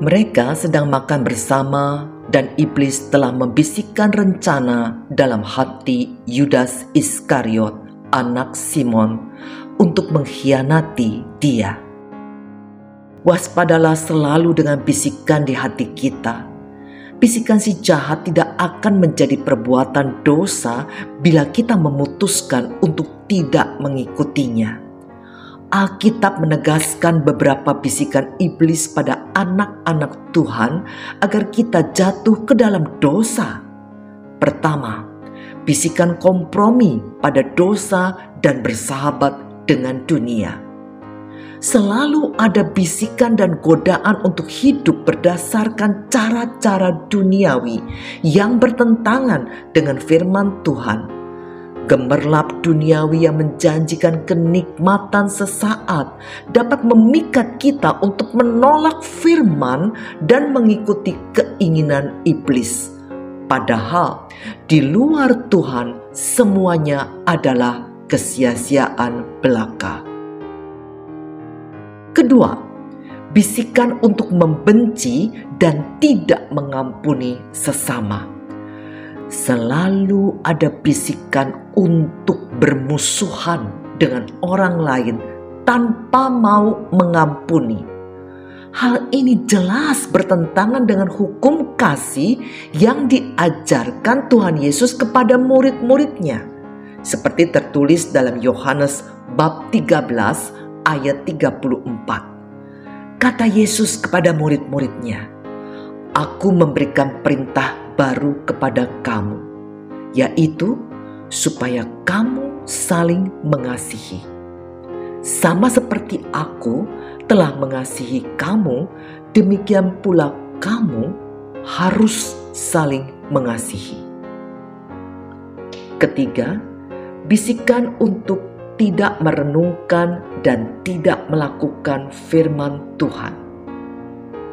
Mereka sedang makan bersama dan iblis telah membisikkan rencana dalam hati Yudas Iskariot, anak Simon, untuk mengkhianati dia. Waspadalah selalu dengan bisikan di hati kita. Bisikan si jahat tidak akan menjadi perbuatan dosa bila kita memutuskan untuk tidak mengikutinya. Alkitab menegaskan beberapa bisikan iblis pada anak-anak Tuhan agar kita jatuh ke dalam dosa. Pertama, bisikan kompromi pada dosa dan bersahabat dengan dunia selalu ada bisikan dan godaan untuk hidup berdasarkan cara-cara duniawi yang bertentangan dengan firman Tuhan. Gemerlap duniawi yang menjanjikan kenikmatan sesaat dapat memikat kita untuk menolak firman dan mengikuti keinginan iblis. Padahal di luar Tuhan semuanya adalah kesia-siaan belaka. Kedua, bisikan untuk membenci dan tidak mengampuni sesama. Selalu ada bisikan untuk bermusuhan dengan orang lain tanpa mau mengampuni. Hal ini jelas bertentangan dengan hukum kasih yang diajarkan Tuhan Yesus kepada murid-muridnya. Seperti tertulis dalam Yohanes bab 13 ayat 34. Kata Yesus kepada murid-muridnya, Aku memberikan perintah baru kepada kamu, yaitu supaya kamu saling mengasihi. Sama seperti aku telah mengasihi kamu, demikian pula kamu harus saling mengasihi. Ketiga, bisikan untuk tidak merenungkan dan tidak melakukan firman Tuhan.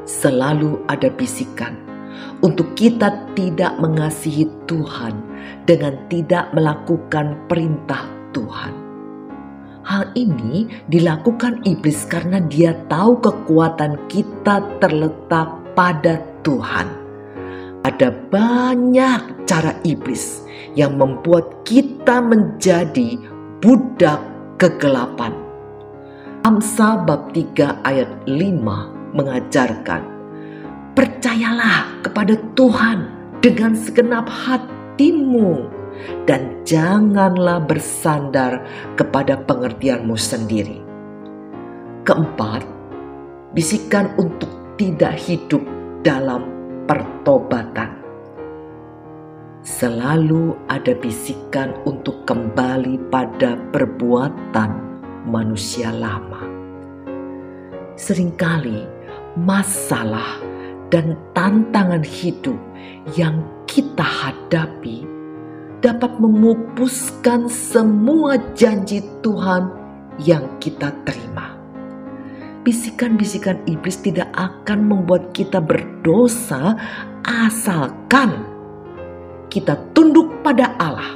Selalu ada bisikan untuk kita tidak mengasihi Tuhan dengan tidak melakukan perintah Tuhan. Hal ini dilakukan iblis karena dia tahu kekuatan kita terletak pada Tuhan. Ada banyak cara iblis yang membuat kita menjadi budak kegelapan. Amsal bab 3 ayat 5 mengajarkan, Percayalah kepada Tuhan dengan segenap hatimu dan janganlah bersandar kepada pengertianmu sendiri. Keempat, bisikan untuk tidak hidup dalam pertobatan selalu ada bisikan untuk kembali pada perbuatan manusia lama. Seringkali masalah dan tantangan hidup yang kita hadapi dapat memupuskan semua janji Tuhan yang kita terima. Bisikan-bisikan iblis tidak akan membuat kita berdosa asalkan kita tunduk pada Allah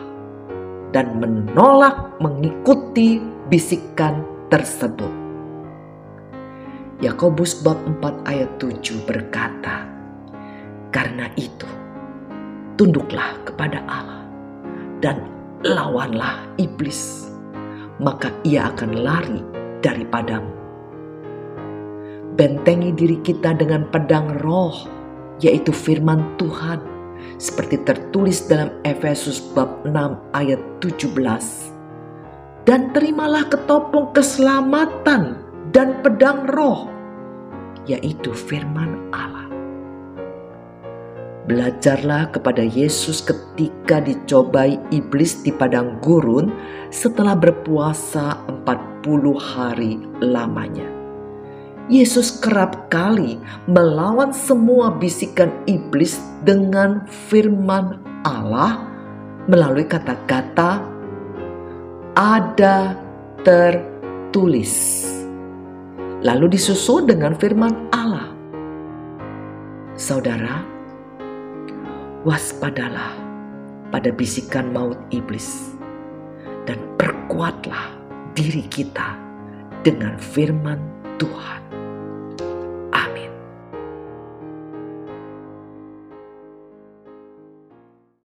dan menolak mengikuti bisikan tersebut. Yakobus bab 4 ayat 7 berkata, "Karena itu, tunduklah kepada Allah dan lawanlah iblis, maka ia akan lari daripadamu." Bentengi diri kita dengan pedang roh, yaitu firman Tuhan seperti tertulis dalam Efesus bab 6 ayat 17. Dan terimalah ketopong keselamatan dan pedang roh, yaitu firman Allah. Belajarlah kepada Yesus ketika dicobai iblis di padang gurun setelah berpuasa 40 hari lamanya. Yesus kerap kali melawan semua bisikan iblis dengan firman Allah melalui kata-kata ada tertulis. Lalu disusul dengan firman Allah. Saudara, waspadalah pada bisikan maut iblis dan perkuatlah diri kita dengan firman Tuhan.